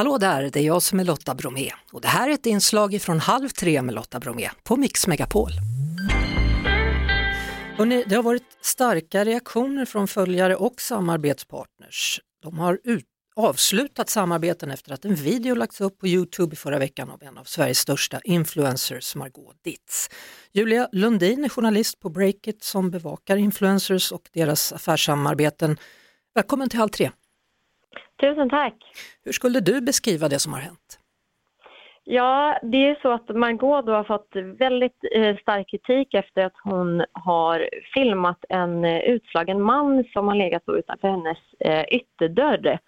Hallå där, det är jag som är Lotta Bromé och det här är ett inslag från Halv tre med Lotta Bromé på Mix Megapol. Hörrni, det har varit starka reaktioner från följare och samarbetspartners. De har ut, avslutat samarbeten efter att en video lagts upp på Youtube i förra veckan av en av Sveriges största influencers, Margot Ditz. Julia Lundin är journalist på Breakit som bevakar influencers och deras affärssamarbeten. Välkommen till Halv tre! Tusen tack! Hur skulle du beskriva det som har hänt? Ja, det är så att Margot då har fått väldigt eh, stark kritik efter att hon har filmat en eh, utslagen man som har legat utanför hennes eh, ytterdörr.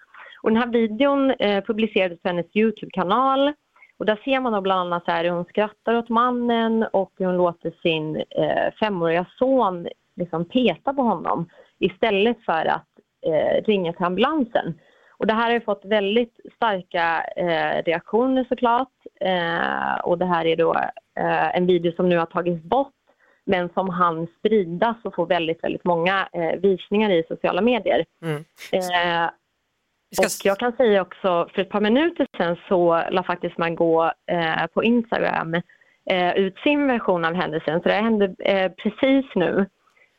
Och den här videon publicerades på hennes Youtube-kanal och där ser man då bland annat hur hon skrattar åt mannen och hon låter sin femåriga son liksom peta på honom istället för att ringa till ambulansen. Och det här har fått väldigt starka eh, reaktioner såklart. Eh, och det här är då eh, en video som nu har tagits bort men som han spridas och får väldigt, väldigt många eh, visningar i sociala medier. Mm. Eh, ska... Och jag kan säga också, för ett par minuter sedan så la faktiskt man gå eh, på Instagram ut sin version av händelsen, så det hände precis nu.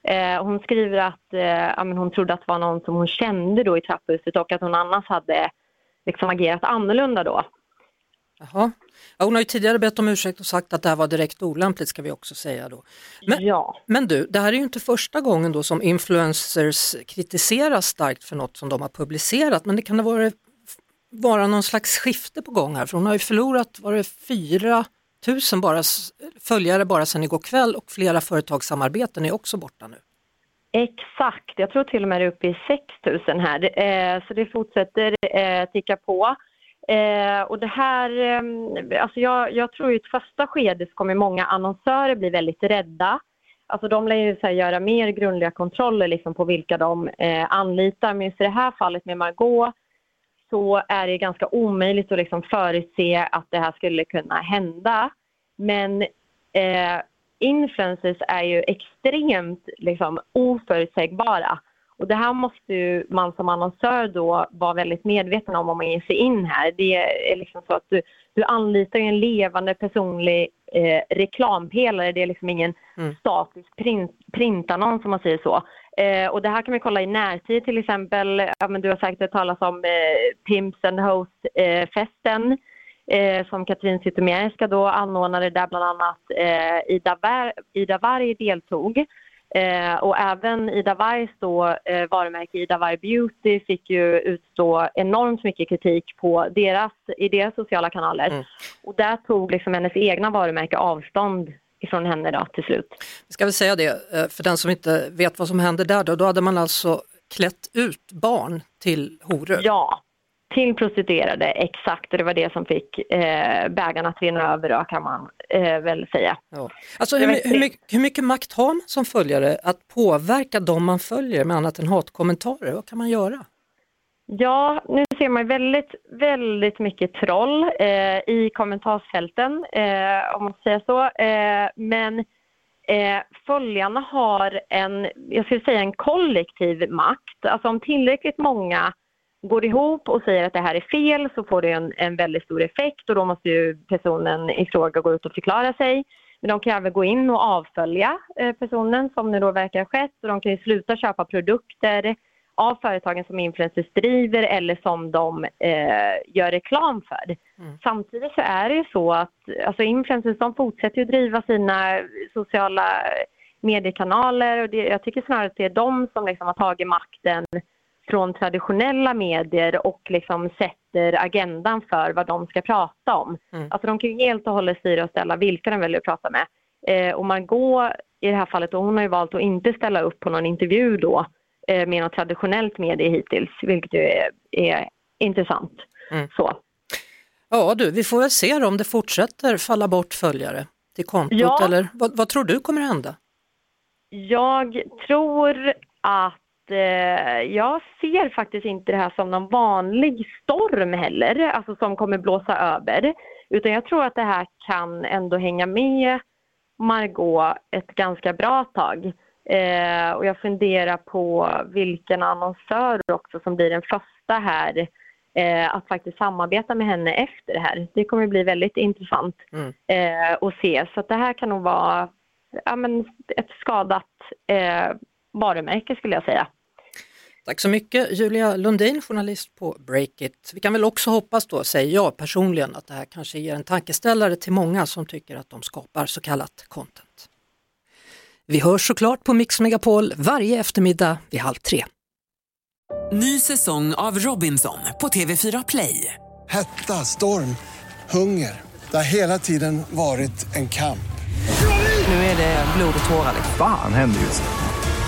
Eh, hon skriver att eh, hon trodde att det var någon som hon kände då i trapphuset och att hon annars hade liksom agerat annorlunda då. Jaha. Ja, hon har ju tidigare bett om ursäkt och sagt att det här var direkt olämpligt ska vi också säga då. Men, ja. men du, det här är ju inte första gången då som influencers kritiseras starkt för något som de har publicerat men det kan det vara, vara någon slags skifte på gång här för hon har ju förlorat, var det fyra tusen bara, följare bara sedan igår kväll och flera företagssamarbeten är också borta nu. Exakt, jag tror till och med det är uppe i 6 000 här, eh, så det fortsätter eh, ticka på. Eh, och det här, eh, alltså jag, jag tror i ett första skede så kommer många annonsörer bli väldigt rädda. Alltså de lär ju så här, göra mer grundliga kontroller liksom på vilka de eh, anlitar. Men just i det här fallet med Margot så är det ganska omöjligt att liksom förutse att det här skulle kunna hända. Men eh, influencers är ju extremt liksom, oförutsägbara. Och det här måste man som annonsör då vara väldigt medveten om om man ger sig in här. Det är liksom så att du, du anlitar en levande personlig eh, reklampelare. Det är liksom ingen mm. statisk print, printannons om man säger så. Eh, och det här kan vi kolla i närtid till exempel. Ja, men du har säkert hört talas om eh, Pimps and Host-festen eh, som Katrin Zytomierska då anordnade där bland annat eh, Ida, Var Ida Varg deltog. Eh, och även Ida Wargs då, eh, varumärke Ida Varg Beauty fick ju utstå enormt mycket kritik på deras, i deras sociala kanaler. Mm. Och där tog liksom hennes egna varumärke avstånd ifrån henne då till slut. Vi ska väl säga det, eh, för den som inte vet vad som hände där då, då hade man alltså klätt ut barn till horor? Ja, till prostituerade, exakt. Det var det som fick eh, bägarna att rinna över då, kan man eh, väl säga. Ja. Alltså, hur, hur, mycket, hur, mycket, makt har man som följare att påverka de man följer med annat än hatkommentarer? Vad kan man göra? Ja, nu ser man väldigt, väldigt mycket troll eh, i kommentarsfälten, eh, om man säger så. Eh, men eh, följarna har en, jag skulle säga en kollektiv makt. Alltså om tillräckligt många går ihop och säger att det här är fel så får det en, en väldigt stor effekt och då måste ju personen i fråga gå ut och förklara sig. Men de kan även gå in och avfölja eh, personen som nu då verkar ha skett och de kan ju sluta köpa produkter av företagen som influencers driver eller som de eh, gör reklam för. Mm. Samtidigt så är det ju så att alltså influencers de fortsätter ju driva sina sociala mediekanaler och det, jag tycker snarare att det är de som liksom har tagit makten från traditionella medier och liksom sätter agendan för vad de ska prata om. Mm. Alltså de kan ju helt och hållet styra och ställa vilka de väljer att prata med. Eh, och Margot i det här fallet, och hon har ju valt att inte ställa upp på någon intervju då eh, med något traditionellt medie hittills, vilket ju är, är intressant. Mm. Så. Ja du, vi får väl se om det fortsätter falla bort följare till kontot ja. eller vad, vad tror du kommer hända? Jag tror att jag ser faktiskt inte det här som någon vanlig storm heller, alltså som kommer blåsa över. Utan jag tror att det här kan ändå hänga med Margot ett ganska bra tag. Eh, och jag funderar på vilken annonsör också som blir den första här eh, att faktiskt samarbeta med henne efter det här. Det kommer bli väldigt intressant mm. eh, att se. Så att det här kan nog vara ja, men ett skadat eh, varumärke skulle jag säga. Tack så mycket Julia Lundin, journalist på Breakit. Vi kan väl också hoppas då, säger jag personligen, att det här kanske ger en tankeställare till många som tycker att de skapar så kallat content. Vi hörs såklart på Mix Megapol varje eftermiddag vid halv tre. Ny säsong av Robinson på TV4 Play. Hetta, storm, hunger. Det har hela tiden varit en kamp. Nu är det blod och tårar. Vad fan händer just nu?